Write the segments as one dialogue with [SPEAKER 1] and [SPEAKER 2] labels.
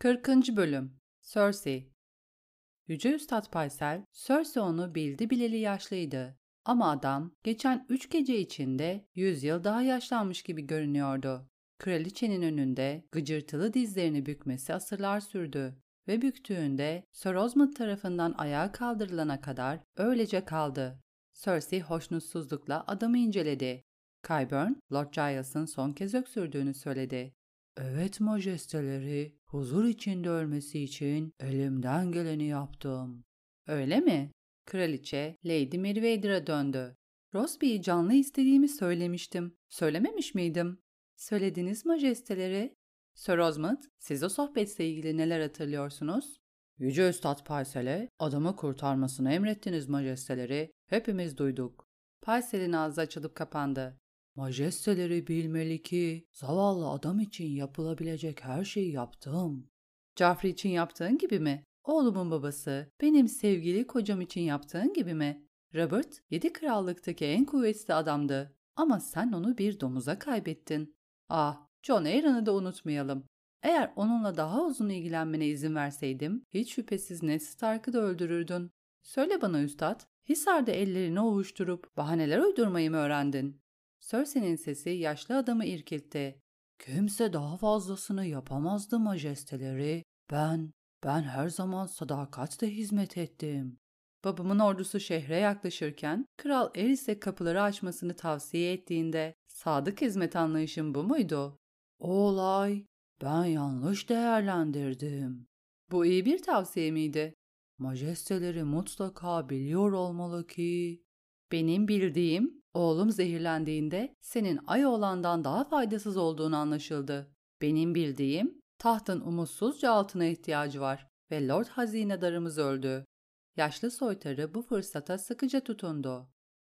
[SPEAKER 1] 40. Bölüm Cersei Yüce Üstad Paysel, Cersei onu bildi bileli yaşlıydı. Ama adam geçen üç gece içinde yüz yıl daha yaşlanmış gibi görünüyordu. Kraliçenin önünde gıcırtılı dizlerini bükmesi asırlar sürdü ve büktüğünde Sir Osmond tarafından ayağa kaldırılana kadar öylece kaldı. Cersei hoşnutsuzlukla adamı inceledi. Qyburn, Lord Giles'ın son kez öksürdüğünü söyledi.
[SPEAKER 2] Evet majesteleri, huzur içinde ölmesi için elimden geleni yaptım.
[SPEAKER 1] Öyle mi? Kraliçe Lady Meriwether'a döndü. Rosby'yi canlı istediğimi söylemiştim. Söylememiş miydim? Söylediniz majesteleri. Sir Osmond, siz o sohbetle ilgili neler hatırlıyorsunuz?
[SPEAKER 2] Yüce Üstad Paysel'e adamı kurtarmasını emrettiniz majesteleri. Hepimiz duyduk.
[SPEAKER 1] Paysel'in ağzı açılıp kapandı.
[SPEAKER 2] Majesteleri bilmeli ki zavallı adam için yapılabilecek her şeyi yaptım.
[SPEAKER 1] Joffrey için yaptığın gibi mi? Oğlumun babası, benim sevgili kocam için yaptığın gibi mi? Robert, yedi krallıktaki en kuvvetli adamdı. Ama sen onu bir domuza kaybettin. Ah, John Aaron'ı da unutmayalım. Eğer onunla daha uzun ilgilenmene izin verseydim, hiç şüphesiz Ned Stark'ı da öldürürdün. Söyle bana üstad, Hisar'da ellerini ovuşturup bahaneler uydurmayı mı öğrendin? Cersei'nin sesi yaşlı adamı irkiltti.
[SPEAKER 2] Kimse daha fazlasını yapamazdı majesteleri. Ben, ben her zaman sadakatle hizmet ettim.
[SPEAKER 1] Babamın ordusu şehre yaklaşırken Kral Eris'e kapıları açmasını tavsiye ettiğinde sadık hizmet anlayışım bu muydu?
[SPEAKER 2] O olay ben yanlış değerlendirdim.
[SPEAKER 1] Bu iyi bir tavsiye miydi?
[SPEAKER 2] Majesteleri mutlaka biliyor olmalı ki
[SPEAKER 1] benim bildiğim oğlum zehirlendiğinde senin ay oğlandan daha faydasız olduğunu anlaşıldı. Benim bildiğim tahtın umutsuzca altına ihtiyacı var ve Lord Hazinedarımız öldü. Yaşlı soytarı bu fırsata sıkıca tutundu.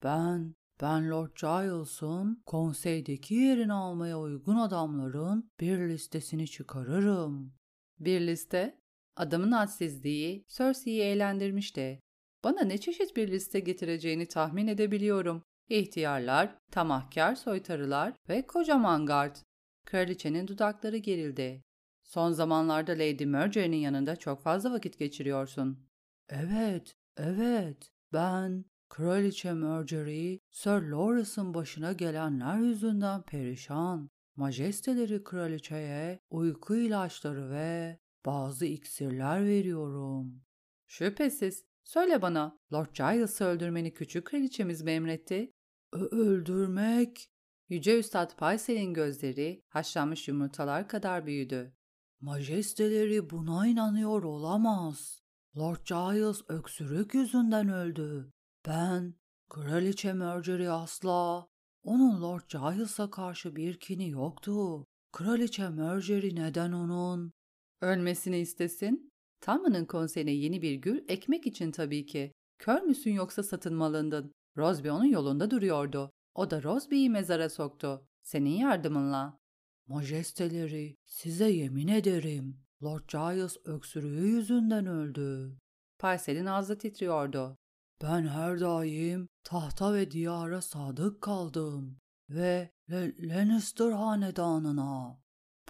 [SPEAKER 2] Ben, ben Lord Giles'ın konseydeki yerini almaya uygun adamların bir listesini çıkarırım.
[SPEAKER 1] Bir liste? Adamın hadsizliği Cersei'yi eğlendirmişti. Bana ne çeşit bir liste getireceğini tahmin edebiliyorum. İhtiyarlar, tamahkar soytarılar ve kocaman gard. Kraliçenin dudakları gerildi. Son zamanlarda Lady Marjorie'nin yanında çok fazla vakit geçiriyorsun.
[SPEAKER 2] Evet, evet. Ben Kraliçe Marjorie, Sir Lawrence'ın başına gelenler yüzünden perişan. Majesteleri kraliçeye uyku ilaçları ve bazı iksirler veriyorum.
[SPEAKER 1] Şüphesiz Söyle bana, Lord Giles'ı öldürmeni küçük kraliçemiz mi emretti?
[SPEAKER 2] Ö öldürmek?
[SPEAKER 1] Yüce Üstad Paysel'in gözleri haşlanmış yumurtalar kadar büyüdü.
[SPEAKER 2] Majesteleri buna inanıyor olamaz. Lord Giles öksürük yüzünden öldü. Ben, Kraliçe Marjorie asla. Onun Lord Giles'a karşı bir kini yoktu. Kraliçe Marjorie neden onun?
[SPEAKER 1] Ölmesini istesin? Tanrı'nın konseyine yeni bir gül ekmek için tabii ki. Kör müsün yoksa satın malındın? Rosby onun yolunda duruyordu. O da Rosby'yi mezara soktu. Senin yardımınla.
[SPEAKER 2] Majesteleri, size yemin ederim. Lord Giles öksürüğü yüzünden öldü.
[SPEAKER 1] Parsel'in ağzı titriyordu.
[SPEAKER 2] Ben her daim tahta ve diyara sadık kaldım. Ve Le Lannister hanedanına.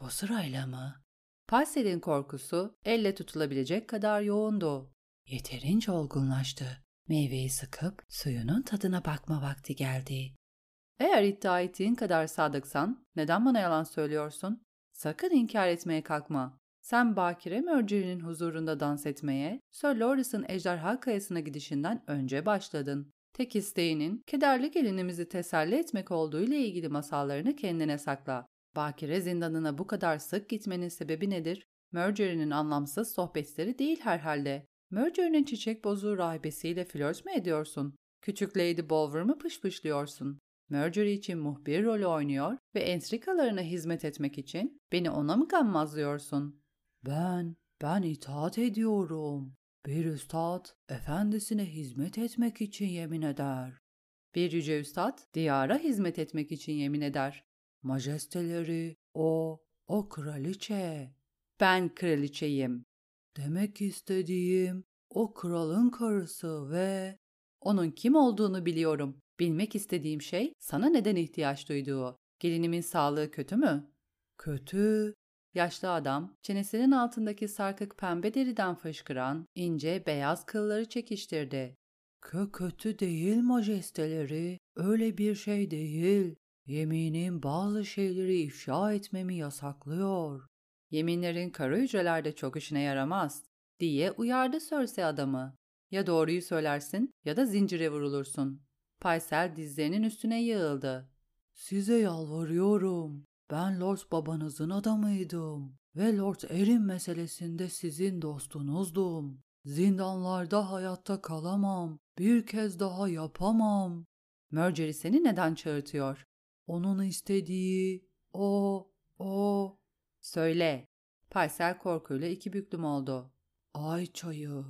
[SPEAKER 1] Bu sırayla mı? Parsel'in korkusu elle tutulabilecek kadar yoğundu.
[SPEAKER 2] Yeterince olgunlaştı. Meyveyi sıkıp suyunun tadına bakma vakti geldi.
[SPEAKER 1] Eğer iddia ettiğin kadar sadıksan neden bana yalan söylüyorsun? Sakın inkar etmeye kalkma. Sen Bakire Mörceri'nin huzurunda dans etmeye, Sir Loris'in ejderha kayasına gidişinden önce başladın. Tek isteğinin kederli gelinimizi teselli etmek olduğu ile ilgili masallarını kendine sakla. Bakire zindanına bu kadar sık gitmenin sebebi nedir? Mercury'nin anlamsız sohbetleri değil herhalde. Mercury'nin çiçek bozuğu rahibesiyle flört mü ediyorsun? Küçük Lady Bolver mı pışpışlıyorsun? Mercury için muhbir rolü oynuyor ve entrikalarına hizmet etmek için beni ona mı gammazlıyorsun?
[SPEAKER 2] Ben, ben itaat ediyorum. Bir üstad efendisine hizmet etmek için yemin eder.
[SPEAKER 1] Bir yüce üstad diyara hizmet etmek için yemin eder.
[SPEAKER 2] Majesteleri, o, o kraliçe.
[SPEAKER 1] Ben kraliçeyim.
[SPEAKER 2] Demek istediğim o kralın karısı ve...
[SPEAKER 1] Onun kim olduğunu biliyorum. Bilmek istediğim şey sana neden ihtiyaç duyduğu. Gelinimin sağlığı kötü mü?
[SPEAKER 2] Kötü.
[SPEAKER 1] Yaşlı adam, çenesinin altındaki sarkık pembe deriden fışkıran, ince beyaz kılları çekiştirdi.
[SPEAKER 2] Kö kötü değil majesteleri, öyle bir şey değil. Yeminim bazı şeyleri ifşa etmemi yasaklıyor.
[SPEAKER 1] Yeminlerin kara hücrelerde çok işine yaramaz, diye uyardı Cersei adamı. Ya doğruyu söylersin ya da zincire vurulursun. Paysel dizlerinin üstüne yığıldı.
[SPEAKER 2] Size yalvarıyorum. Ben Lord babanızın adamıydım ve Lord Erin meselesinde sizin dostunuzdum. Zindanlarda hayatta kalamam. Bir kez daha yapamam.
[SPEAKER 1] Mercury seni neden çağırtıyor?
[SPEAKER 2] Onun istediği o, o.
[SPEAKER 1] Söyle. Paysel korkuyla iki büklüm oldu.
[SPEAKER 2] Ay çayı.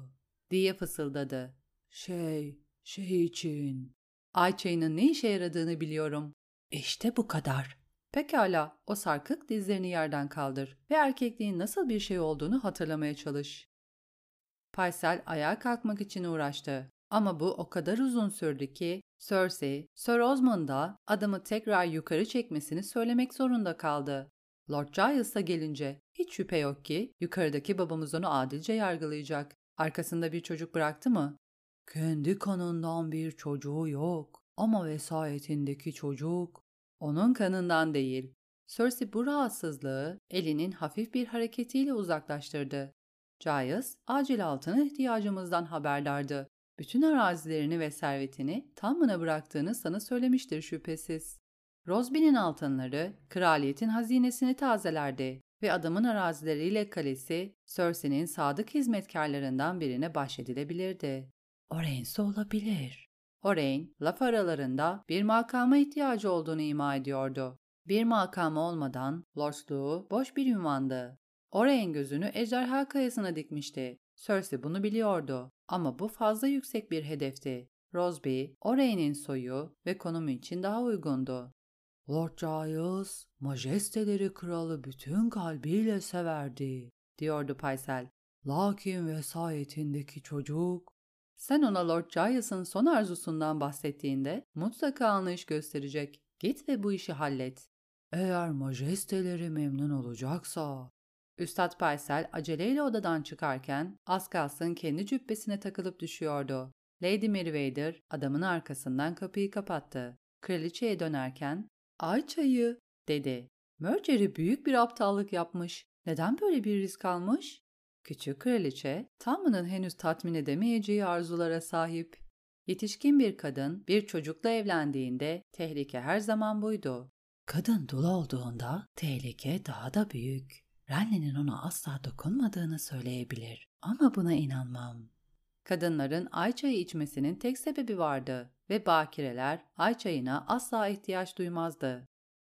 [SPEAKER 1] Diye fısıldadı.
[SPEAKER 2] Şey, şey için.
[SPEAKER 1] Ay çayının ne işe yaradığını biliyorum.
[SPEAKER 2] İşte bu kadar.
[SPEAKER 1] Pekala, o sarkık dizlerini yerden kaldır ve erkekliğin nasıl bir şey olduğunu hatırlamaya çalış. Paysel ayağa kalkmak için uğraştı. Ama bu o kadar uzun sürdü ki Cersei, Sir Osmond'a adamı tekrar yukarı çekmesini söylemek zorunda kaldı. Lord Giles'a gelince hiç şüphe yok ki yukarıdaki babamız onu adilce yargılayacak. Arkasında bir çocuk bıraktı mı?
[SPEAKER 2] Kendi kanından bir çocuğu yok ama vesayetindeki çocuk
[SPEAKER 1] onun kanından değil. Cersei bu rahatsızlığı elinin hafif bir hareketiyle uzaklaştırdı. Giles, acil altına ihtiyacımızdan haberdardı. Bütün arazilerini ve servetini tamına bıraktığını sana söylemiştir şüphesiz. Rosby'nin altınları kraliyetin hazinesini tazelerdi ve adamın arazileriyle kalesi Cersei'nin sadık hizmetkarlarından birine bahşedilebilirdi.
[SPEAKER 2] Orense olabilir.
[SPEAKER 1] Oreyn, laf aralarında bir makama ihtiyacı olduğunu ima ediyordu. Bir makamı olmadan lordluğu boş bir ünvandı. Oreyn gözünü ejderha kayasına dikmişti. Cersei bunu biliyordu ama bu fazla yüksek bir hedefti. Rosby, Oreyn'in soyu ve konumu için daha uygundu.
[SPEAKER 2] Lord Giles, majesteleri kralı bütün kalbiyle severdi,
[SPEAKER 1] diyordu Paysel.
[SPEAKER 2] Lakin vesayetindeki çocuk...
[SPEAKER 1] Sen ona Lord Giles'ın son arzusundan bahsettiğinde mutlaka anlayış gösterecek. Git ve bu işi hallet.
[SPEAKER 2] Eğer majesteleri memnun olacaksa...
[SPEAKER 1] Üstad Paysel aceleyle odadan çıkarken az kalsın kendi cübbesine takılıp düşüyordu. Lady Meriwether adamın arkasından kapıyı kapattı. Kraliçeye dönerken Ay çayı dedi. Mercury büyük bir aptallık yapmış. Neden böyle bir risk almış? Küçük kraliçe, Tamı'nın henüz tatmin edemeyeceği arzulara sahip. Yetişkin bir kadın bir çocukla evlendiğinde tehlike her zaman buydu.
[SPEAKER 2] Kadın dul olduğunda tehlike daha da büyük. Renly'nin ona asla dokunmadığını söyleyebilir ama buna inanmam.
[SPEAKER 1] Kadınların ay çayı içmesinin tek sebebi vardı ve bakireler ay çayına asla ihtiyaç duymazdı.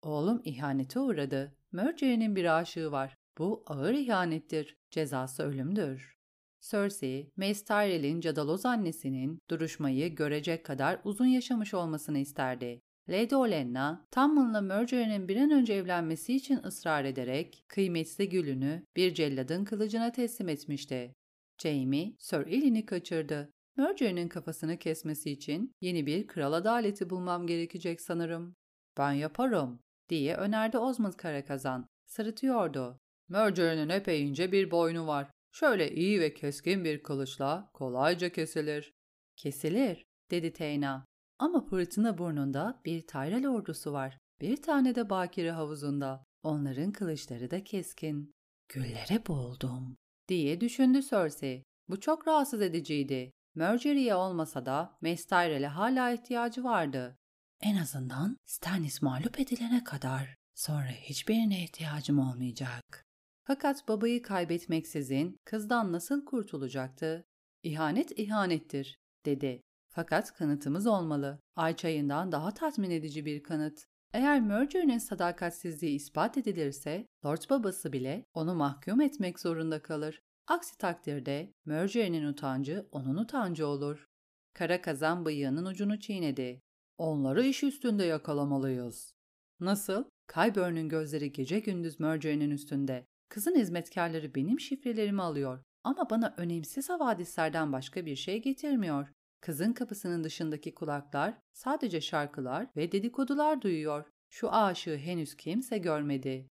[SPEAKER 1] Oğlum ihanete uğradı. Mercury'nin bir aşığı var. Bu ağır ihanettir. Cezası ölümdür. Cersei, Mace Tyrell'in cadaloz annesinin duruşmayı görecek kadar uzun yaşamış olmasını isterdi. Lady Olenna, Tamlin'la Mercury'nin bir an önce evlenmesi için ısrar ederek kıymetli gülünü bir celladın kılıcına teslim etmişti. Jaime, Sir Elini kaçırdı. Mercury'nin kafasını kesmesi için yeni bir kral adaleti bulmam gerekecek sanırım. Ben yaparım, diye önerdi Osmond Karakazan. Sırıtıyordu. Mercury'nin epey ince bir boynu var. Şöyle iyi ve keskin bir kılıçla kolayca kesilir. Kesilir, dedi Teyna. Ama fırtına burnunda bir Tyrell ordusu var. Bir tane de Bakire havuzunda. Onların kılıçları da keskin.
[SPEAKER 2] Güllere boğuldum,
[SPEAKER 1] diye düşündü Cersei. Bu çok rahatsız ediciydi. Mercury'e olmasa da Mace hala ihtiyacı vardı.
[SPEAKER 2] En azından Stannis mağlup edilene kadar. Sonra hiçbirine ihtiyacım olmayacak.
[SPEAKER 1] Fakat babayı kaybetmeksizin kızdan nasıl kurtulacaktı? İhanet ihanettir, dedi. Fakat kanıtımız olmalı. Ay çayından daha tatmin edici bir kanıt. Eğer Mercury'nin sadakatsizliği ispat edilirse, Lord babası bile onu mahkum etmek zorunda kalır. Aksi takdirde Mercury'nin utancı onun utancı olur. Kara kazan bıyığının ucunu çiğnedi. Onları iş üstünde yakalamalıyız. Nasıl? Kayburn'un gözleri gece gündüz Mercury'nin üstünde. Kızın hizmetkarları benim şifrelerimi alıyor ama bana önemsiz havadislerden başka bir şey getirmiyor. Kızın kapısının dışındaki kulaklar sadece şarkılar ve dedikodular duyuyor. Şu aşığı henüz kimse görmedi.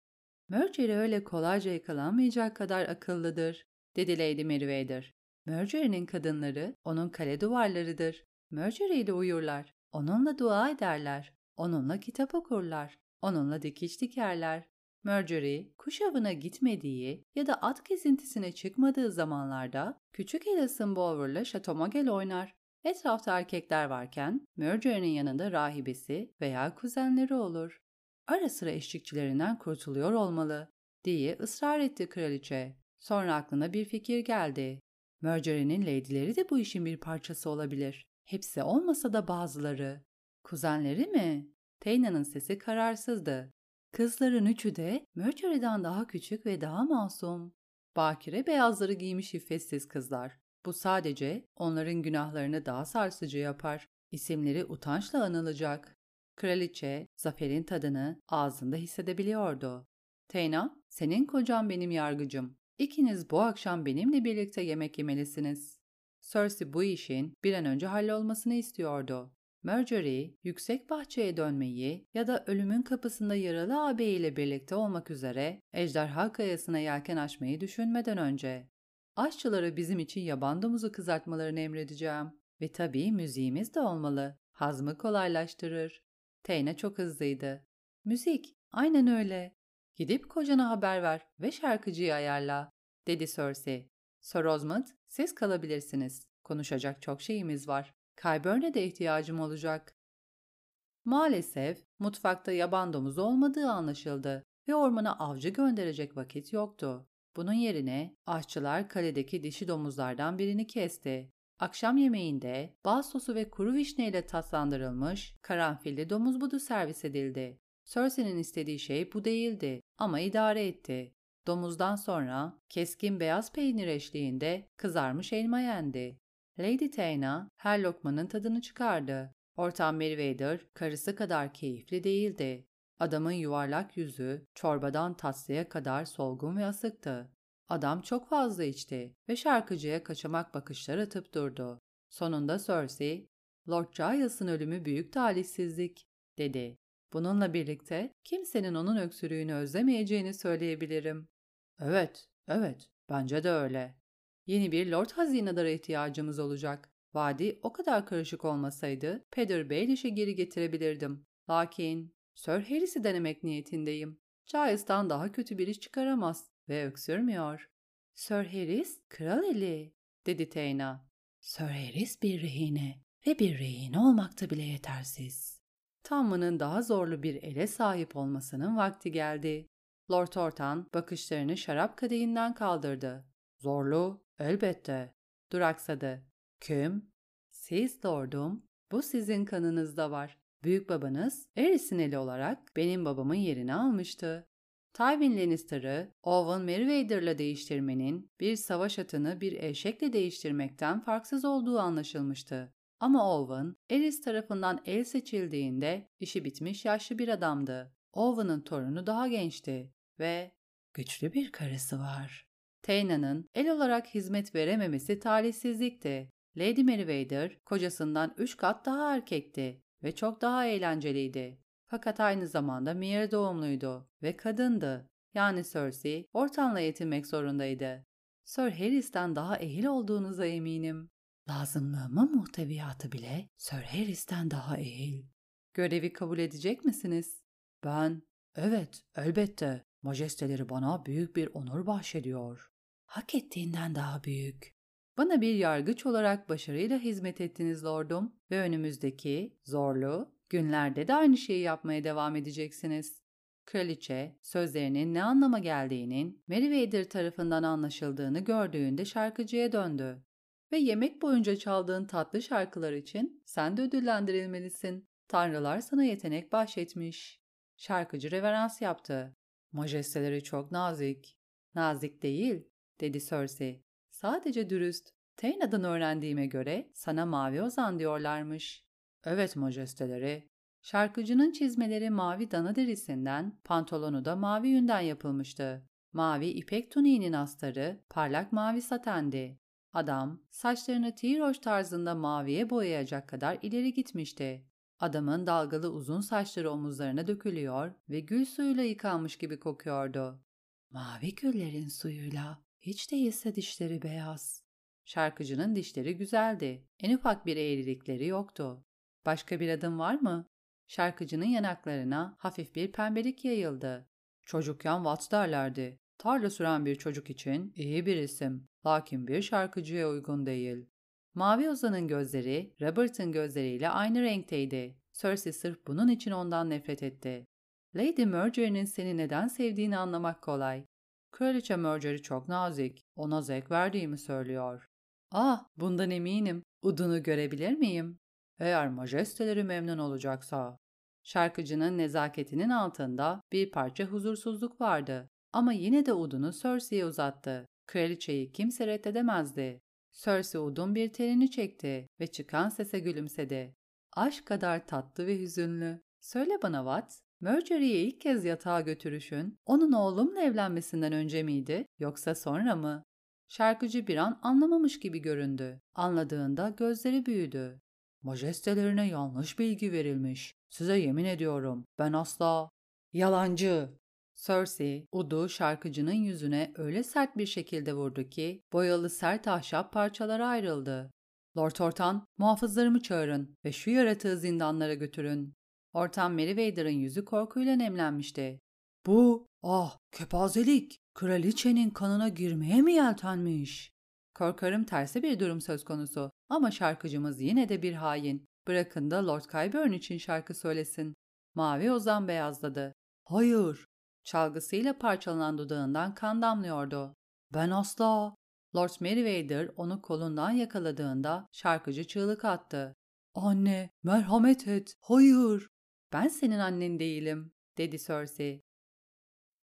[SPEAKER 1] Mercury öyle kolayca yakalanmayacak kadar akıllıdır, dedi Lady Meriwether. Mercury'nin kadınları onun kale duvarlarıdır. Mercury ile uyurlar, onunla dua ederler, onunla kitap okurlar, onunla dikiş dikerler. Mercury, kuş avına gitmediği ya da at gezintisine çıkmadığı zamanlarda küçük Alison Bower'la Chateau oynar. Etrafta erkekler varken Mercury'nin yanında rahibesi veya kuzenleri olur. Ara sıra eşlikçilerinden kurtuluyor olmalı diye ısrar etti kraliçe. Sonra aklına bir fikir geldi. Mercury'nin lady'leri de bu işin bir parçası olabilir. Hepsi olmasa da bazıları. Kuzenleri mi? Teyna'nın sesi kararsızdı. Kızların üçü de Mercury'den daha küçük ve daha masum. Bakire beyazları giymiş iffetsiz kızlar. Bu sadece onların günahlarını daha sarsıcı yapar. İsimleri utançla anılacak. Kraliçe, zaferin tadını ağzında hissedebiliyordu. Teyna, senin kocan benim yargıcım. İkiniz bu akşam benimle birlikte yemek yemelisiniz. Cersei bu işin bir an önce hallolmasını istiyordu. Marjorie, yüksek bahçeye dönmeyi ya da ölümün kapısında yaralı ağabeyiyle birlikte olmak üzere ejderha kayasına yelken açmayı düşünmeden önce. Aşçılara bizim için yaban domuzu kızartmalarını emredeceğim. Ve tabii müziğimiz de olmalı. Hazmı kolaylaştırır. Teyne çok hızlıydı. Müzik, aynen öyle. Gidip kocana haber ver ve şarkıcıyı ayarla, dedi Cersei. Sir Osmond, siz kalabilirsiniz. Konuşacak çok şeyimiz var. Kaybörne de ihtiyacım olacak. Maalesef mutfakta yaban domuzu olmadığı anlaşıldı ve ormana avcı gönderecek vakit yoktu. Bunun yerine aşçılar kaledeki dişi domuzlardan birini kesti. Akşam yemeğinde bal sosu ve kuru vişne ile tatlandırılmış karanfilli domuz budu servis edildi. Cersei'nin istediği şey bu değildi ama idare etti. Domuzdan sonra keskin beyaz peynir eşliğinde kızarmış elma yendi. Lady Tayna her lokmanın tadını çıkardı. Ortam Meriwether karısı kadar keyifli değildi. Adamın yuvarlak yüzü çorbadan tatlıya kadar solgun ve asıktı. Adam çok fazla içti ve şarkıcıya kaçamak bakışlar atıp durdu. Sonunda Cersei, Lord Giles'ın ölümü büyük talihsizlik, dedi. Bununla birlikte kimsenin onun öksürüğünü özlemeyeceğini söyleyebilirim. Evet, evet, bence de öyle. Yeni bir Lord Hazinedar'a ihtiyacımız olacak. Vadi o kadar karışık olmasaydı Peter Baelish'i geri getirebilirdim. Lakin Sir Harris'i denemek niyetindeyim. Giles'tan daha kötü bir iş çıkaramaz ve öksürmüyor. Sir Harris, kral eli, dedi Teyna.
[SPEAKER 2] Sir Harris bir rehine ve bir rehine olmakta bile yetersiz.
[SPEAKER 1] Tamman'ın daha zorlu bir ele sahip olmasının vakti geldi. Lord Ortan bakışlarını şarap kadehinden kaldırdı. Zorlu, elbette. Duraksadı. Kim? Siz lordum. Bu sizin kanınızda var. Büyük babanız Erisineli olarak benim babamın yerini almıştı. Tywin Lannister'ı Owen Merryweather'la değiştirmenin bir savaş atını bir eşekle değiştirmekten farksız olduğu anlaşılmıştı. Ama Owen, Eris tarafından el seçildiğinde işi bitmiş yaşlı bir adamdı. Owen'ın torunu daha gençti ve güçlü bir karısı var. Tayna'nın el olarak hizmet verememesi talihsizlikti. Lady Meriwether kocasından üç kat daha erkekti ve çok daha eğlenceliydi. Fakat aynı zamanda Mir doğumluydu ve kadındı. Yani Cersei ortanla yetinmek zorundaydı. Sir Harris'ten daha ehil olduğunuza eminim.
[SPEAKER 2] Lazımlığımı muhteviyatı bile Sir Harris'ten daha ehil.
[SPEAKER 1] Görevi kabul edecek misiniz?
[SPEAKER 2] Ben, evet elbette. Majesteleri bana büyük bir onur bahşediyor. Hak ettiğinden daha büyük.
[SPEAKER 1] Bana bir yargıç olarak başarıyla hizmet ettiniz lordum ve önümüzdeki zorlu günlerde de aynı şeyi yapmaya devam edeceksiniz. Kraliçe, sözlerinin ne anlama geldiğinin Meriwether tarafından anlaşıldığını gördüğünde şarkıcıya döndü. Ve yemek boyunca çaldığın tatlı şarkılar için sen de ödüllendirilmelisin. Tanrılar sana yetenek bahşetmiş. Şarkıcı reverans yaptı. Majesteleri çok nazik. Nazik değil, dedi Cersei. Sadece dürüst. Teyna'dan öğrendiğime göre sana mavi ozan diyorlarmış. Evet majesteleri. Şarkıcının çizmeleri mavi dana derisinden, pantolonu da mavi yünden yapılmıştı. Mavi ipek tuniğinin astarı parlak mavi satendi. Adam saçlarını tiroş tarzında maviye boyayacak kadar ileri gitmişti. Adamın dalgalı uzun saçları omuzlarına dökülüyor ve gül suyuyla yıkanmış gibi kokuyordu.
[SPEAKER 2] Mavi güllerin suyuyla hiç değilse dişleri beyaz.
[SPEAKER 1] Şarkıcının dişleri güzeldi. En ufak bir eğrilikleri yoktu. Başka bir adım var mı? Şarkıcının yanaklarına hafif bir pembelik yayıldı. Çocukken Watts derlerdi. Tarla süren bir çocuk için iyi bir isim. Lakin bir şarkıcıya uygun değil. Mavi Ozan'ın gözleri Robert'ın gözleriyle aynı renkteydi. Cersei sırf bunun için ondan nefret etti. Lady Marjorie'nin seni neden sevdiğini anlamak kolay. Kraliçe Marjorie çok nazik, ona zevk verdiğimi söylüyor. Ah, bundan eminim. Udunu görebilir miyim? Eğer majesteleri memnun olacaksa. Şarkıcının nezaketinin altında bir parça huzursuzluk vardı. Ama yine de udunu Cersei'ye uzattı. Kraliçeyi kimse reddedemezdi. Cersei udun bir telini çekti ve çıkan sese gülümsedi. Aşk kadar tatlı ve hüzünlü. Söyle bana Wat, Marjorie'yi ilk kez yatağa götürüşün, onun oğlumla evlenmesinden önce miydi, yoksa sonra mı? Şarkıcı bir an anlamamış gibi göründü. Anladığında gözleri büyüdü. Majestelerine yanlış bilgi verilmiş. Size yemin ediyorum, ben asla... Yalancı! Cersei, udu şarkıcının yüzüne öyle sert bir şekilde vurdu ki boyalı sert ahşap parçalara ayrıldı. Lord Ortan, muhafızlarımı çağırın ve şu yaratığı zindanlara götürün. Ortan Meriwether'ın yüzü korkuyla nemlenmişti.
[SPEAKER 2] Bu, ah, kepazelik, kraliçenin kanına girmeye mi yeltenmiş?
[SPEAKER 1] Korkarım tersi bir durum söz konusu ama şarkıcımız yine de bir hain. Bırakın da Lord Kyburn için şarkı söylesin. Mavi ozan beyazladı.
[SPEAKER 2] Hayır,
[SPEAKER 1] Çalgısıyla parçalanan dudağından kan damlıyordu.
[SPEAKER 2] Ben asla.
[SPEAKER 1] Lord Meriwether onu kolundan yakaladığında şarkıcı çığlık attı.
[SPEAKER 2] Anne, merhamet et. Hayır.
[SPEAKER 1] Ben senin annen değilim, dedi Cersei.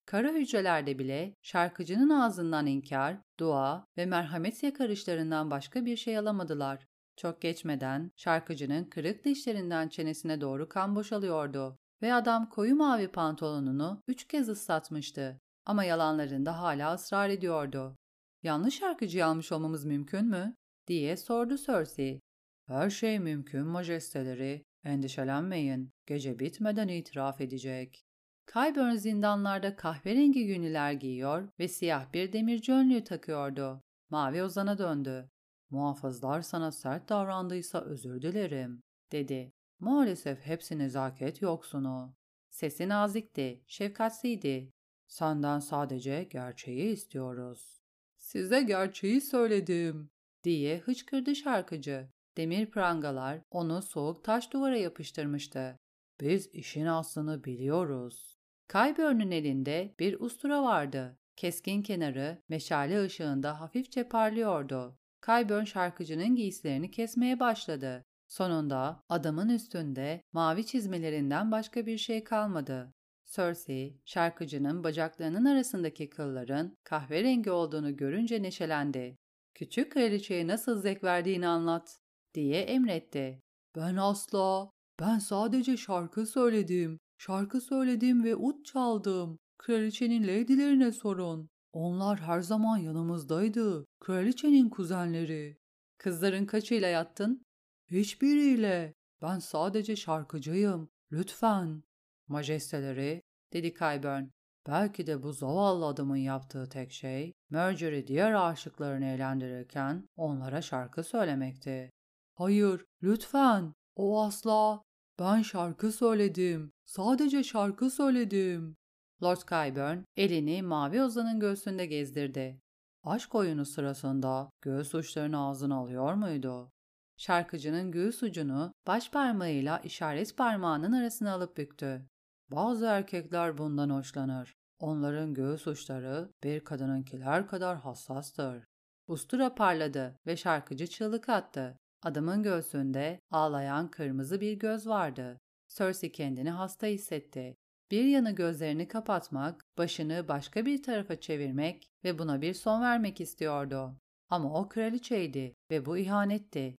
[SPEAKER 1] Kara hücrelerde bile şarkıcının ağzından inkar, dua ve merhamet yakarışlarından başka bir şey alamadılar. Çok geçmeden şarkıcının kırık dişlerinden çenesine doğru kan boşalıyordu ve adam koyu mavi pantolonunu üç kez ıslatmıştı. Ama yalanlarında hala ısrar ediyordu. Yanlış şarkıcıyı almış olmamız mümkün mü? diye sordu Cersei. Her şey mümkün majesteleri. Endişelenmeyin. Gece bitmeden itiraf edecek. Kyburn zindanlarda kahverengi günlüler giyiyor ve siyah bir demirci önlüğü takıyordu. Mavi Ozan'a döndü. Muhafızlar sana sert davrandıysa özür dilerim, dedi. Maalesef hepsi nezaket yoksunu. Sesi nazikti, şefkatliydi. Senden sadece gerçeği istiyoruz. Size gerçeği söyledim, diye hıçkırdı şarkıcı. Demir prangalar onu soğuk taş duvara yapıştırmıştı. Biz işin aslını biliyoruz. Kaybörn'ün elinde bir ustura vardı. Keskin kenarı meşale ışığında hafifçe parlıyordu. Kayburn şarkıcının giysilerini kesmeye başladı. Sonunda adamın üstünde mavi çizmelerinden başka bir şey kalmadı. Cersei, şarkıcının bacaklarının arasındaki kılların kahverengi olduğunu görünce neşelendi. Küçük kraliçeye nasıl zevk verdiğini anlat, diye emretti.
[SPEAKER 2] Ben asla, ben sadece şarkı söyledim. Şarkı söyledim ve ut çaldım. Kraliçenin lady'lerine sorun. Onlar her zaman yanımızdaydı. Kraliçenin kuzenleri.
[SPEAKER 1] Kızların kaçıyla yattın?
[SPEAKER 2] Hiçbiriyle. Ben sadece şarkıcıyım. Lütfen.
[SPEAKER 1] Majesteleri, dedi Kyburn. Belki de bu zavallı adamın yaptığı tek şey, Marjorie diğer aşıklarını eğlendirirken onlara şarkı söylemekti.
[SPEAKER 2] Hayır, lütfen. O asla. Ben şarkı söyledim. Sadece şarkı söyledim.
[SPEAKER 1] Lord Kyburn elini mavi ozanın göğsünde gezdirdi. Aşk oyunu sırasında göğüs uçlarını ağzına alıyor muydu? Şarkıcının göğüs ucunu baş parmağıyla işaret parmağının arasına alıp büktü. Bazı erkekler bundan hoşlanır. Onların göğüs uçları bir kadınınkiler kadar hassastır. Ustura parladı ve şarkıcı çığlık attı. Adamın göğsünde ağlayan kırmızı bir göz vardı. Cersei kendini hasta hissetti. Bir yanı gözlerini kapatmak, başını başka bir tarafa çevirmek ve buna bir son vermek istiyordu. Ama o kraliçeydi ve bu ihanetti.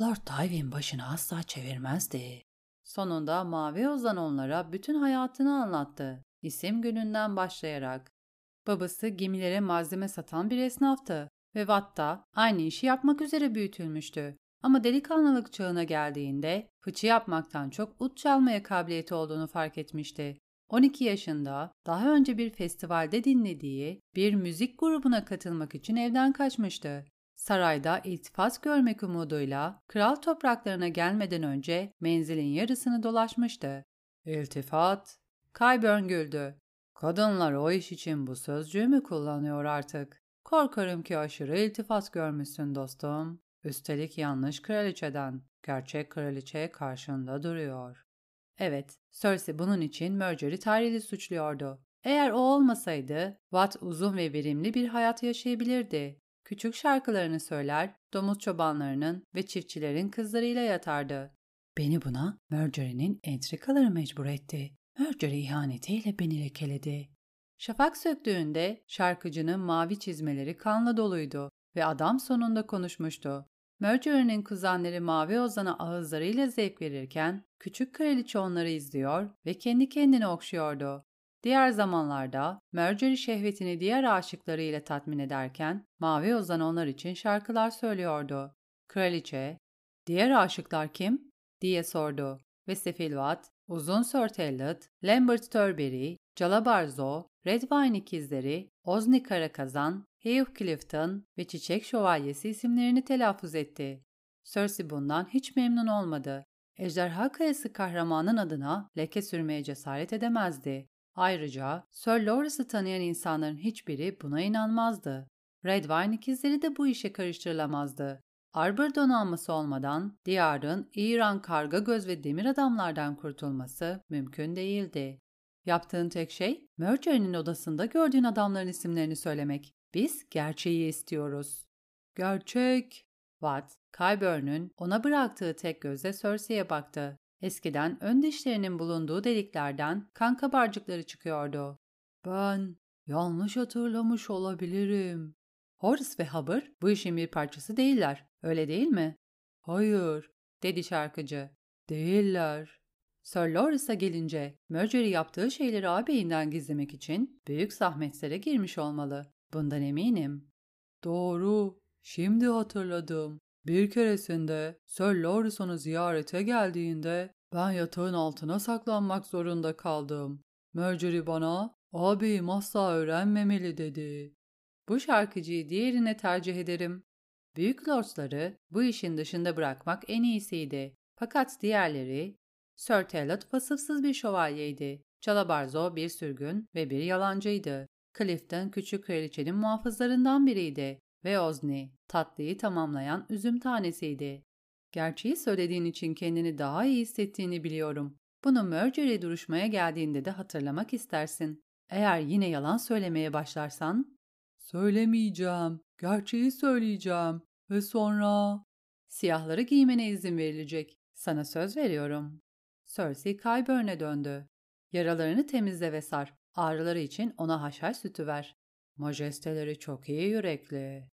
[SPEAKER 2] Lord Tywin başını asla çevirmezdi.
[SPEAKER 1] Sonunda Mavi Ozan onlara bütün hayatını anlattı. İsim gününden başlayarak. Babası gemilere malzeme satan bir esnaftı ve Watt'ta aynı işi yapmak üzere büyütülmüştü. Ama delikanlılık çağına geldiğinde fıçı yapmaktan çok ut çalmaya kabiliyeti olduğunu fark etmişti. 12 yaşında daha önce bir festivalde dinlediği bir müzik grubuna katılmak için evden kaçmıştı. Sarayda iltifat görmek umuduyla kral topraklarına gelmeden önce menzilin yarısını dolaşmıştı. İltifat? Kyburn güldü. Kadınlar o iş için bu sözcüğü mü kullanıyor artık? Korkarım ki aşırı iltifat görmüşsün dostum. Üstelik yanlış kraliçeden. Gerçek kraliçe karşında duruyor. Evet, Cersei bunun için Mercer'i Tyrell'i suçluyordu. Eğer o olmasaydı, Watt uzun ve verimli bir hayat yaşayabilirdi. Küçük şarkılarını söyler, domuz çobanlarının ve çiftçilerin kızlarıyla yatardı. Beni buna Mercer'in entrikaları mecbur etti. Mercer ihanetiyle beni lekeledi. Şafak söktüğünde şarkıcının mavi çizmeleri kanla doluydu ve adam sonunda konuşmuştu. Mercury'nin kuzenleri Mavi Ozan'a ağızlarıyla zevk verirken küçük kraliçe onları izliyor ve kendi kendine okşuyordu. Diğer zamanlarda Mercury şehvetini diğer aşıklarıyla tatmin ederken Mavi Ozan onlar için şarkılar söylüyordu. Kraliçe, ''Diğer aşıklar kim?'' diye sordu ve Sefilvat, Uzun Sir Talbot, Lambert Turberry, Calabarzo, Redwine ikizleri, Ozni Karakazan, Hugh Clifton ve Çiçek Şövalyesi isimlerini telaffuz etti. Cersei bundan hiç memnun olmadı. Ejderha Kayası kahramanın adına leke sürmeye cesaret edemezdi. Ayrıca Sir Loras'ı tanıyan insanların hiçbiri buna inanmazdı. Redwine ikizleri de bu işe karıştırılamazdı. Arbor donanması olmadan diyarın İran karga göz ve demir adamlardan kurtulması mümkün değildi. Yaptığın tek şey Mercer'in odasında gördüğün adamların isimlerini söylemek. Biz gerçeği istiyoruz. Gerçek. Watt, Kyburn'un ona bıraktığı tek gözle Cersei'ye baktı. Eskiden ön dişlerinin bulunduğu deliklerden kan kabarcıkları çıkıyordu. Ben yanlış hatırlamış olabilirim. Horace ve Hubbard bu işin bir parçası değiller, öyle değil mi? Hayır, dedi şarkıcı. Değiller. Sir Lawrence'a gelince Mercury yaptığı şeyleri ağabeyinden gizlemek için büyük zahmetlere girmiş olmalı. Bundan eminim. Doğru. Şimdi hatırladım. Bir keresinde Sir Lawrence onu ziyarete geldiğinde ben yatağın altına saklanmak zorunda kaldım. Mercury bana ağabeyim asla öğrenmemeli dedi. Bu şarkıcıyı diğerine tercih ederim. Büyük lordsları bu işin dışında bırakmak en iyisiydi. Fakat diğerleri Sir Talot vasıfsız bir şövalyeydi. Calabarzo bir sürgün ve bir yalancıydı. Clifton küçük kraliçenin muhafızlarından biriydi ve Ozni tatlıyı tamamlayan üzüm tanesiydi. Gerçeği söylediğin için kendini daha iyi hissettiğini biliyorum. Bunu Mercury duruşmaya geldiğinde de hatırlamak istersin. Eğer yine yalan söylemeye başlarsan... Söylemeyeceğim. Gerçeği söyleyeceğim. Ve sonra... Siyahları giymene izin verilecek. Sana söz veriyorum. Cersei Qyburn'e döndü. Yaralarını temizle ve sar. Ağrıları için ona haşhaş sütü ver. Majesteleri çok iyi yürekli.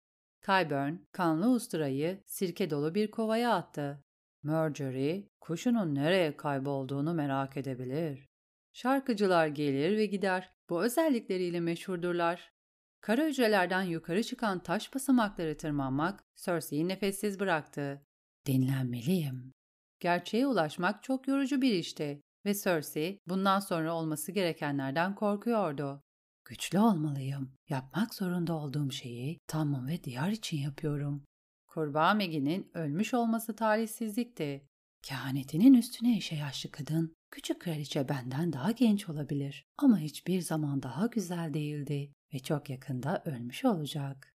[SPEAKER 1] Qyburn, kanlı usturayı sirke dolu bir kovaya attı. Marjorie, kuşunun nereye kaybolduğunu merak edebilir. Şarkıcılar gelir ve gider. Bu özellikleriyle meşhurdurlar. Kara hücrelerden yukarı çıkan taş basamakları tırmanmak Cersei'yi nefessiz bıraktı. Dinlenmeliyim. Gerçeğe ulaşmak çok yorucu bir işti ve Cersei bundan sonra olması gerekenlerden korkuyordu. Güçlü olmalıyım. Yapmak zorunda olduğum şeyi Tamam ve diyar için yapıyorum. Kurbağa Maggie'nin ölmüş olması talihsizlikti. Kehanetinin üstüne işe yaşlı kadın, küçük kraliçe benden daha genç olabilir ama hiçbir zaman daha güzel değildi ve çok yakında ölmüş olacak.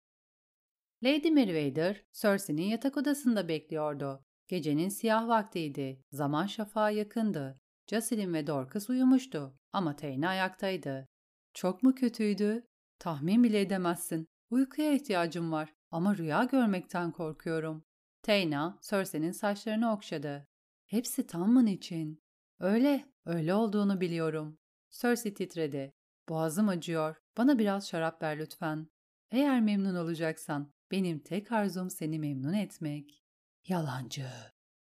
[SPEAKER 1] Lady Meriwether, Cersei'nin yatak odasında bekliyordu. Gecenin siyah vaktiydi. Zaman şafağı yakındı. Jocelyn ve Dorcas uyumuştu ama Tayne ayaktaydı. Çok mu kötüydü? Tahmin bile edemezsin. Uykuya ihtiyacım var ama rüya görmekten korkuyorum. Tayna, Cersei'nin saçlarını okşadı. Hepsi Tamman için. Öyle, öyle olduğunu biliyorum. Cersei titredi. Boğazım acıyor. Bana biraz şarap ver lütfen. Eğer memnun olacaksan, benim tek arzum seni memnun etmek. Yalancı.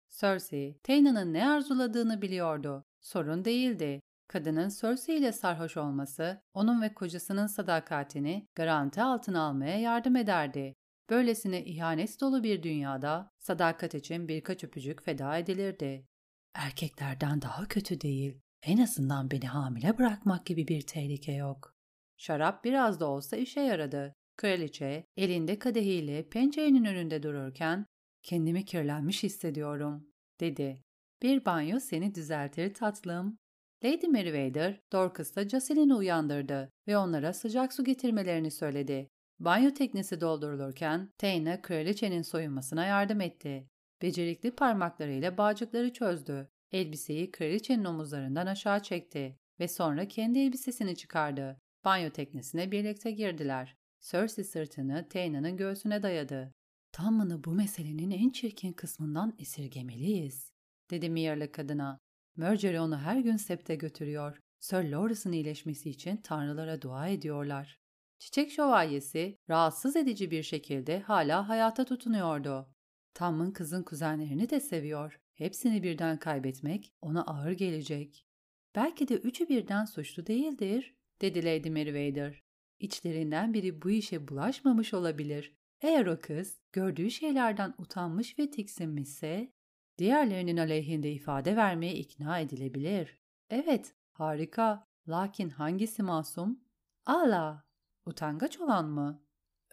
[SPEAKER 1] Cersei, Tayna'nın ne arzuladığını biliyordu. Sorun değildi. Kadının Cersei ile sarhoş olması, onun ve kocasının sadakatini garanti altına almaya yardım ederdi. Böylesine ihanet dolu bir dünyada sadakat için birkaç öpücük feda edilirdi.
[SPEAKER 2] Erkeklerden daha kötü değil. En azından beni hamile bırakmak gibi bir tehlike yok.
[SPEAKER 1] Şarap biraz da olsa işe yaradı. Kraliçe elinde kadehiyle pencerenin önünde dururken kendimi kirlenmiş hissediyorum dedi. Bir banyo seni düzeltir tatlım. Lady Meriwether, Dorcas'ta Jocelyn'i uyandırdı ve onlara sıcak su getirmelerini söyledi. Banyo teknesi doldurulurken Tayna kraliçenin soyunmasına yardım etti. Becerikli parmaklarıyla bağcıkları çözdü. Elbiseyi kraliçenin omuzlarından aşağı çekti ve sonra kendi elbisesini çıkardı. Banyo teknesine birlikte girdiler. Cersei sırtını Tayna'nın göğsüne dayadı.
[SPEAKER 2] Tamını bu meselenin en çirkin kısmından esirgemeliyiz,
[SPEAKER 1] dedi Myr'lı kadına. Marjorie onu her gün septe götürüyor. Sir Loras'ın iyileşmesi için tanrılara dua ediyorlar. Çiçek şövalyesi rahatsız edici bir şekilde hala hayata tutunuyordu. Tam'ın kızın kuzenlerini de seviyor. Hepsini birden kaybetmek ona ağır gelecek. Belki de üçü birden suçlu değildir, dedi Lady Meriwether. İçlerinden biri bu işe bulaşmamış olabilir. Eğer o kız gördüğü şeylerden utanmış ve tiksinmişse, diğerlerinin aleyhinde ifade vermeye ikna edilebilir. Evet, harika. Lakin hangisi masum? Allah! Utangaç olan mı?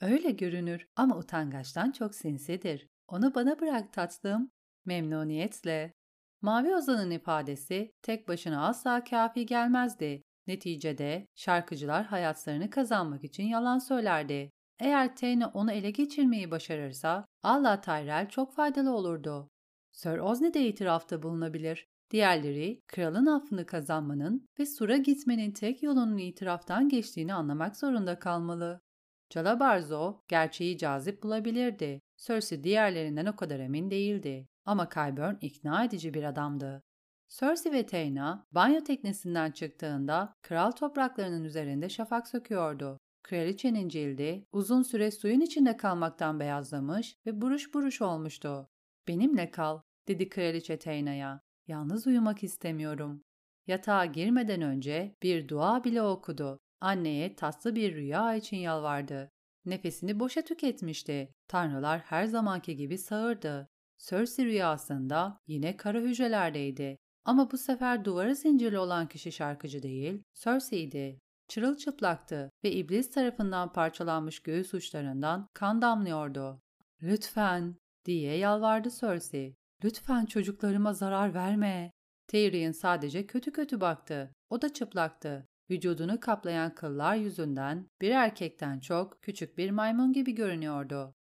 [SPEAKER 1] Öyle görünür ama utangaçtan çok sinsidir. Onu bana bırak tatlım. Memnuniyetle. Mavi Ozan'ın ifadesi tek başına asla kafi gelmezdi. Neticede şarkıcılar hayatlarını kazanmak için yalan söylerdi. Eğer Tane onu ele geçirmeyi başarırsa Allah Tyrell çok faydalı olurdu. Sir Osney de itirafta bulunabilir. Diğerleri kralın affını kazanmanın ve Sur'a gitmenin tek yolunun itiraftan geçtiğini anlamak zorunda kalmalı. Calabarzo gerçeği cazip bulabilirdi. Cersei diğerlerinden o kadar emin değildi. Ama Qyburn ikna edici bir adamdı. Cersei ve Tayna banyo teknesinden çıktığında kral topraklarının üzerinde şafak söküyordu. Kraliçenin cildi uzun süre suyun içinde kalmaktan beyazlamış ve buruş buruş olmuştu. Benimle kal, dedi kraliçe Tayna'ya. Yalnız uyumak istemiyorum. Yatağa girmeden önce bir dua bile okudu. Anneye tatlı bir rüya için yalvardı. Nefesini boşa tüketmişti. Tanrılar her zamanki gibi sağırdı. Cersei rüyasında yine kara hücrelerdeydi. Ama bu sefer duvarı zincirli olan kişi şarkıcı değil, Cersei'ydi. Çırılçıplaktı ve iblis tarafından parçalanmış göğüs uçlarından kan damlıyordu. ''Lütfen'' diye yalvardı Cersei. ''Lütfen çocuklarıma zarar verme.'' Tyrion sadece kötü kötü baktı. O da çıplaktı. Vücudunu kaplayan kıllar yüzünden bir erkekten çok küçük bir maymun gibi görünüyordu.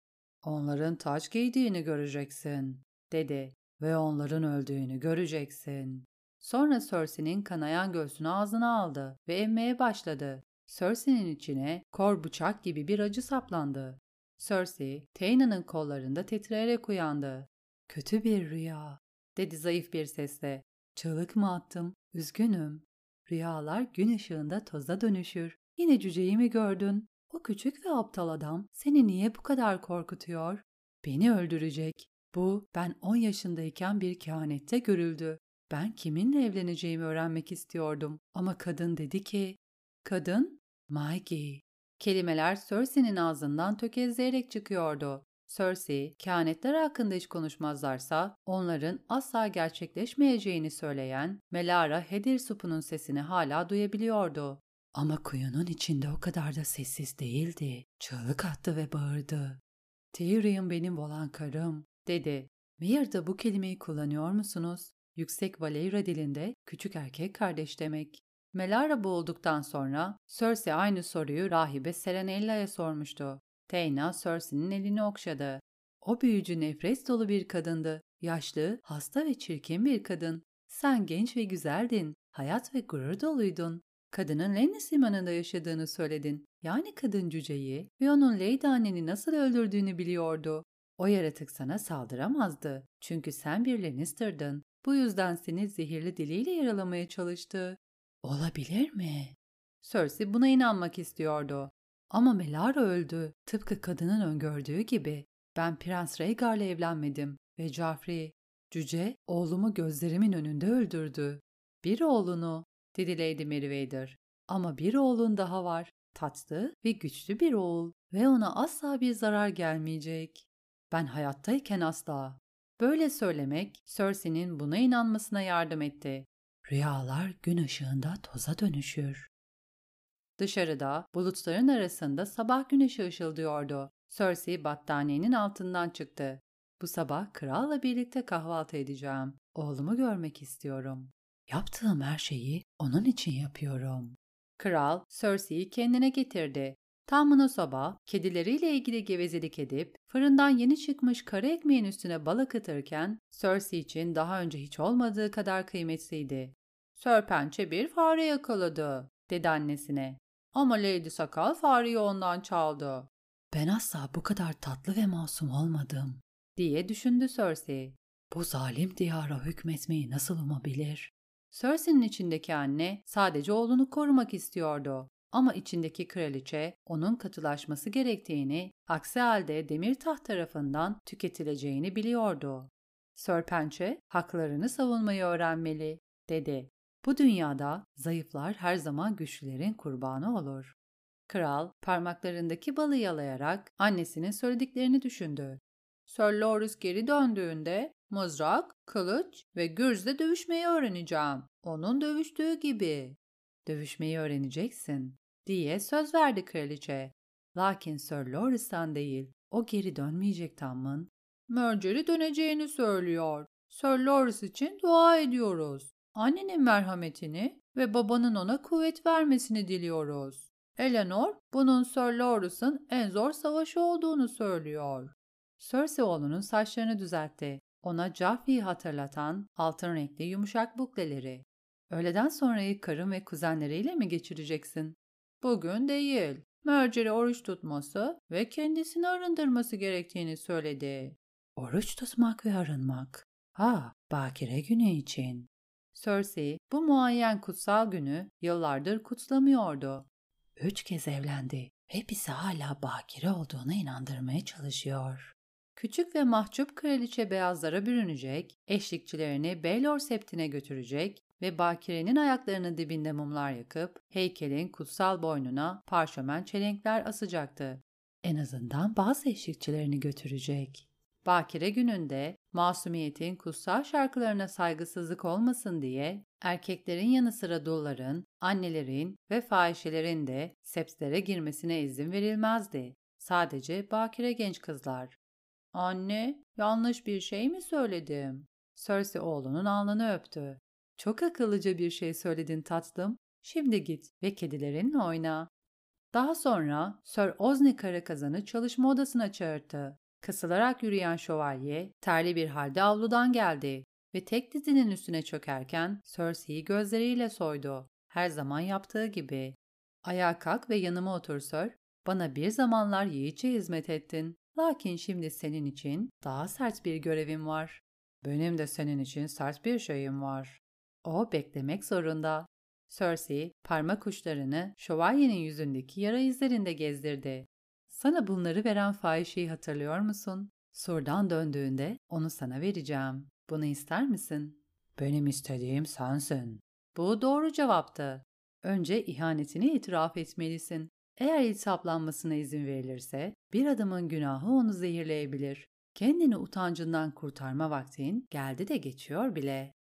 [SPEAKER 1] ''Onların taç giydiğini göreceksin.'' dedi ve onların öldüğünü göreceksin. Sonra Cersei'nin kanayan göğsünü ağzına aldı ve emmeye başladı. Cersei'nin içine kor bıçak gibi bir acı saplandı. Cersei, Tayna'nın kollarında titreyerek uyandı.
[SPEAKER 2] Kötü bir rüya, dedi zayıf bir sesle. Çığlık mı attım? Üzgünüm. Rüyalar gün ışığında toza dönüşür. Yine cüceyi mi gördün? O küçük ve aptal adam seni niye bu kadar korkutuyor? Beni öldürecek. Bu ben 10 yaşındayken bir kehanette görüldü. Ben kiminle evleneceğimi öğrenmek istiyordum ama kadın dedi ki, kadın Maggie. Kelimeler Cersei'nin ağzından tökezleyerek çıkıyordu. Cersei, kehanetler hakkında hiç konuşmazlarsa onların asla gerçekleşmeyeceğini söyleyen Melara Hedirsupu'nun sesini hala duyabiliyordu. Ama kuyunun içinde o kadar da sessiz değildi. Çığlık attı ve bağırdı. Tyrion benim olan karım, dedi. Mear'da bu kelimeyi kullanıyor musunuz? Yüksek Valeyra dilinde küçük erkek kardeş demek. Melara boğulduktan sonra Cersei aynı soruyu rahibe Serenella'ya sormuştu. Teyna Cersei'nin elini okşadı. O büyücü nefret dolu bir kadındı. Yaşlı, hasta ve çirkin bir kadın. Sen genç ve güzeldin. Hayat ve gurur doluydun. Kadının Lennis limanında yaşadığını söyledin. Yani kadın cüceyi ve onun Lady anneni nasıl öldürdüğünü biliyordu. O yaratık sana saldıramazdı. Çünkü sen bir Lannister'dın. Bu yüzden seni zehirli diliyle yaralamaya çalıştı. Olabilir mi? Cersei buna inanmak istiyordu. Ama Melara öldü. Tıpkı kadının öngördüğü gibi. Ben Prens Rhaegar'la evlenmedim ve Joffrey, cüce, oğlumu gözlerimin önünde öldürdü. Bir oğlunu, dedi Lady Meriwether. Ama bir oğlun daha var.
[SPEAKER 1] tatlı ve güçlü bir oğul ve ona asla bir zarar gelmeyecek. Ben hayattayken asla. Böyle söylemek Cersei'nin buna inanmasına yardım etti.
[SPEAKER 2] Rüyalar gün ışığında toza dönüşür.
[SPEAKER 1] Dışarıda bulutların arasında sabah güneşi ışıldıyordu. Cersei battaniyenin altından çıktı. Bu sabah kralla birlikte kahvaltı edeceğim. Oğlumu görmek istiyorum.
[SPEAKER 2] Yaptığım her şeyi onun için yapıyorum.
[SPEAKER 1] Kral Cersei'yi kendine getirdi. Tamına sabah kedileriyle ilgili gevezelik edip fırından yeni çıkmış kara ekmeğin üstüne bal akıtırken Cersei için daha önce hiç olmadığı kadar kıymetliydi. Sörpençe bir fare yakaladı, dedi annesine. Ama Lady Sakal fareyi ondan çaldı.
[SPEAKER 2] Ben asla bu kadar tatlı ve masum olmadım,
[SPEAKER 1] diye düşündü Cersei.
[SPEAKER 2] Bu zalim diyara hükmetmeyi nasıl umabilir?
[SPEAKER 1] Cersei'nin içindeki anne sadece oğlunu korumak istiyordu. Ama içindeki kraliçe onun katılaşması gerektiğini, aksi halde demir taht tarafından tüketileceğini biliyordu. Sörpençe haklarını savunmayı öğrenmeli, dedi. Bu dünyada zayıflar her zaman güçlülerin kurbanı olur. Kral parmaklarındaki balı yalayarak annesinin söylediklerini düşündü. Sir Loris geri döndüğünde mızrak, kılıç ve gürzle dövüşmeyi öğreneceğim. Onun dövüştüğü gibi. Dövüşmeyi öğreneceksin, diye söz verdi kraliçe. Lakin Sir Loris'tan değil, o geri dönmeyecek Tamın. Mercer'i döneceğini söylüyor. Sir Loris için dua ediyoruz. Annenin merhametini ve babanın ona kuvvet vermesini diliyoruz. Eleanor, bunun Sir Loris'ın en zor savaşı olduğunu söylüyor. Cersei oğlunun saçlarını düzeltti. Ona Joffrey'i hatırlatan altın renkli yumuşak bukleleri. Öğleden sonrayı karın ve kuzenleriyle mi geçireceksin? Bugün değil. Mercer'i oruç tutması ve kendisini arındırması gerektiğini söyledi.
[SPEAKER 2] Oruç tutmak ve arınmak. Ha, bakire günü için.
[SPEAKER 1] Cersei bu muayyen kutsal günü yıllardır kutlamıyordu.
[SPEAKER 2] Üç kez evlendi bizi hala bakire olduğuna inandırmaya çalışıyor.
[SPEAKER 1] Küçük ve mahcup kraliçe beyazlara bürünecek, eşlikçilerini Baelor septine götürecek ve Bakire'nin ayaklarının dibinde mumlar yakıp heykelin kutsal boynuna parşömen çelenkler asacaktı.
[SPEAKER 2] En azından bazı eşlikçilerini götürecek.
[SPEAKER 1] Bakire gününde masumiyetin kutsal şarkılarına saygısızlık olmasın diye erkeklerin yanı sıra dulların, annelerin ve fahişelerin de sepslere girmesine izin verilmezdi. Sadece bakire genç kızlar. Anne, yanlış bir şey mi söyledim? Cersei oğlunun alnını öptü. Çok akıllıca bir şey söyledin tatlım. Şimdi git ve kedilerinle oyna. Daha sonra Sir Ozni Karakazan'ı çalışma odasına çağırdı. Kısılarak yürüyen şövalye terli bir halde avludan geldi ve tek dizinin üstüne çökerken Cersei'yi gözleriyle soydu. Her zaman yaptığı gibi. Ayağa kalk ve yanıma otur Sir. Bana bir zamanlar yiğitçe hizmet ettin. Lakin şimdi senin için daha sert bir görevim var. Benim de senin için sert bir şeyim var. O beklemek zorunda. Cersei parmak uçlarını şövalyenin yüzündeki yara izlerinde gezdirdi. Sana bunları veren fahişeyi hatırlıyor musun? Surdan döndüğünde onu sana vereceğim. Bunu ister misin?
[SPEAKER 2] Benim istediğim sensin.
[SPEAKER 1] Bu doğru cevaptı. Önce ihanetini itiraf etmelisin. Eğer iltihaplanmasına izin verilirse bir adamın günahı onu zehirleyebilir. Kendini utancından kurtarma vaktin geldi de geçiyor bile.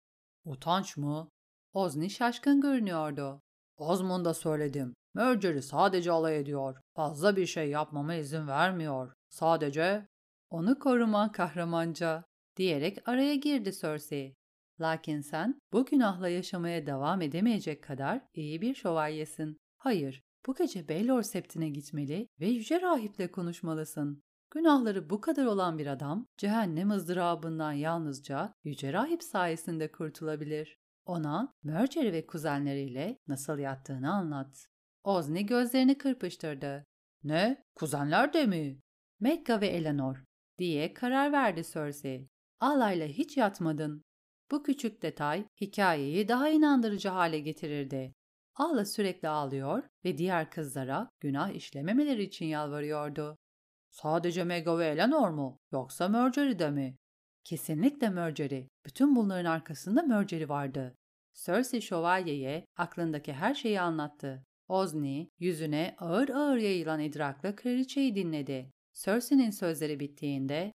[SPEAKER 2] Utanç mı?
[SPEAKER 1] Ozni şaşkın görünüyordu.
[SPEAKER 2] Osmond'a söyledim. Mercer'i sadece alay ediyor. Fazla bir şey yapmama izin vermiyor. Sadece
[SPEAKER 1] onu koruman kahramanca diyerek araya girdi Cersei. Lakin sen bu günahla yaşamaya devam edemeyecek kadar iyi bir şövalyesin. Hayır, bu gece Baelor septine gitmeli ve yüce rahiple konuşmalısın. Günahları bu kadar olan bir adam cehennem ızdırabından yalnızca yüce rahip sayesinde kurtulabilir. Ona Mercer'i ve kuzenleriyle nasıl yattığını anlat. Ozni gözlerini kırpıştırdı.
[SPEAKER 2] Ne? Kuzenler de mi?
[SPEAKER 1] Mekka ve Eleanor diye karar verdi Cersei. Alayla hiç yatmadın. Bu küçük detay hikayeyi daha inandırıcı hale getirirdi. Ağla sürekli ağlıyor ve diğer kızlara günah işlememeleri için yalvarıyordu.
[SPEAKER 2] Sadece Mega ve Eleanor mu? Yoksa Mercury de mi?
[SPEAKER 1] Kesinlikle Mercury. Bütün bunların arkasında Mercury vardı. Cersei şövalyeye aklındaki her şeyi anlattı. Ozni yüzüne ağır ağır yayılan idrakla kraliçeyi dinledi. Cersei'nin sözleri bittiğinde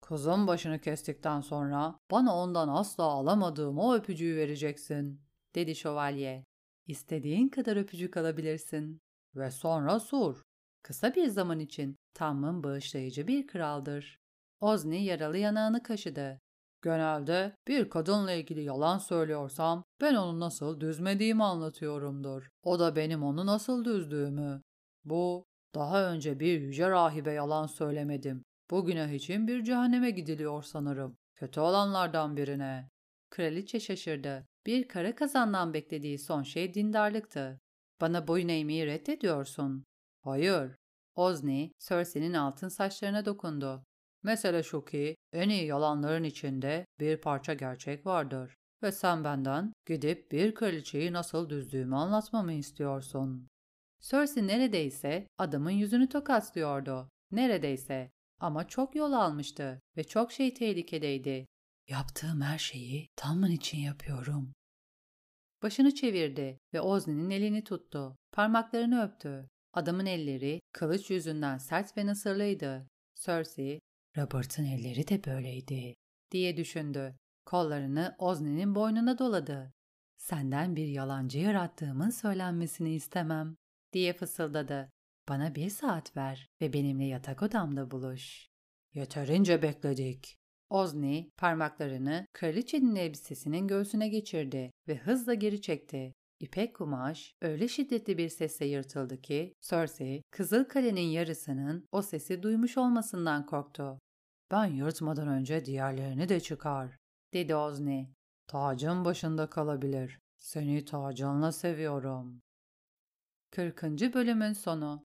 [SPEAKER 2] Kızın başını kestikten sonra bana ondan asla alamadığım o öpücüğü vereceksin,
[SPEAKER 1] dedi şövalye. İstediğin kadar öpücük alabilirsin.
[SPEAKER 2] Ve sonra sur.
[SPEAKER 1] Kısa bir zaman için Tam'ın bağışlayıcı bir kraldır. Ozni yaralı yanağını kaşıdı.
[SPEAKER 2] Genelde bir kadınla ilgili yalan söylüyorsam ben onu nasıl düzmediğimi anlatıyorumdur. O da benim onu nasıl düzdüğümü. Bu daha önce bir yüce rahibe yalan söylemedim. Bu günah için bir cehenneme gidiliyor sanırım. Kötü olanlardan birine.
[SPEAKER 1] Kraliçe şaşırdı. Bir kara kazandan beklediği son şey dindarlıktı. Bana boyun eğmeyi reddediyorsun.
[SPEAKER 2] Hayır.
[SPEAKER 1] Ozni, Cersei'nin altın saçlarına dokundu.
[SPEAKER 2] Mesele şu ki en iyi yalanların içinde bir parça gerçek vardır. Ve sen benden gidip bir kraliçeyi nasıl düzdüğümü anlatmamı istiyorsun.
[SPEAKER 1] Cersei neredeyse adamın yüzünü tokatlıyordu. Neredeyse ama çok yol almıştı ve çok şey tehlikedeydi.
[SPEAKER 2] Yaptığım her şeyi Tamın için yapıyorum.
[SPEAKER 1] Başını çevirdi ve Ozni'nin elini tuttu. Parmaklarını öptü. Adamın elleri kılıç yüzünden sert ve nasırlıydı. Cersei,
[SPEAKER 2] Robert'ın elleri de böyleydi
[SPEAKER 1] diye düşündü. Kollarını Ozni'nin boynuna doladı. Senden bir yalancı yarattığımın söylenmesini istemem, diye fısıldadı. Bana bir saat ver ve benimle yatak odamda buluş.
[SPEAKER 2] Yeterince bekledik.
[SPEAKER 1] Ozni parmaklarını kraliçenin elbisesinin göğsüne geçirdi ve hızla geri çekti. İpek kumaş öyle şiddetli bir sesle yırtıldı ki Cersei Kızıl Kale'nin yarısının o sesi duymuş olmasından korktu.
[SPEAKER 2] Ben yırtmadan önce diğerlerini de çıkar,
[SPEAKER 1] dedi Ozni.
[SPEAKER 2] Tacın başında kalabilir. Seni tacınla seviyorum.
[SPEAKER 1] 40. bölümün sonu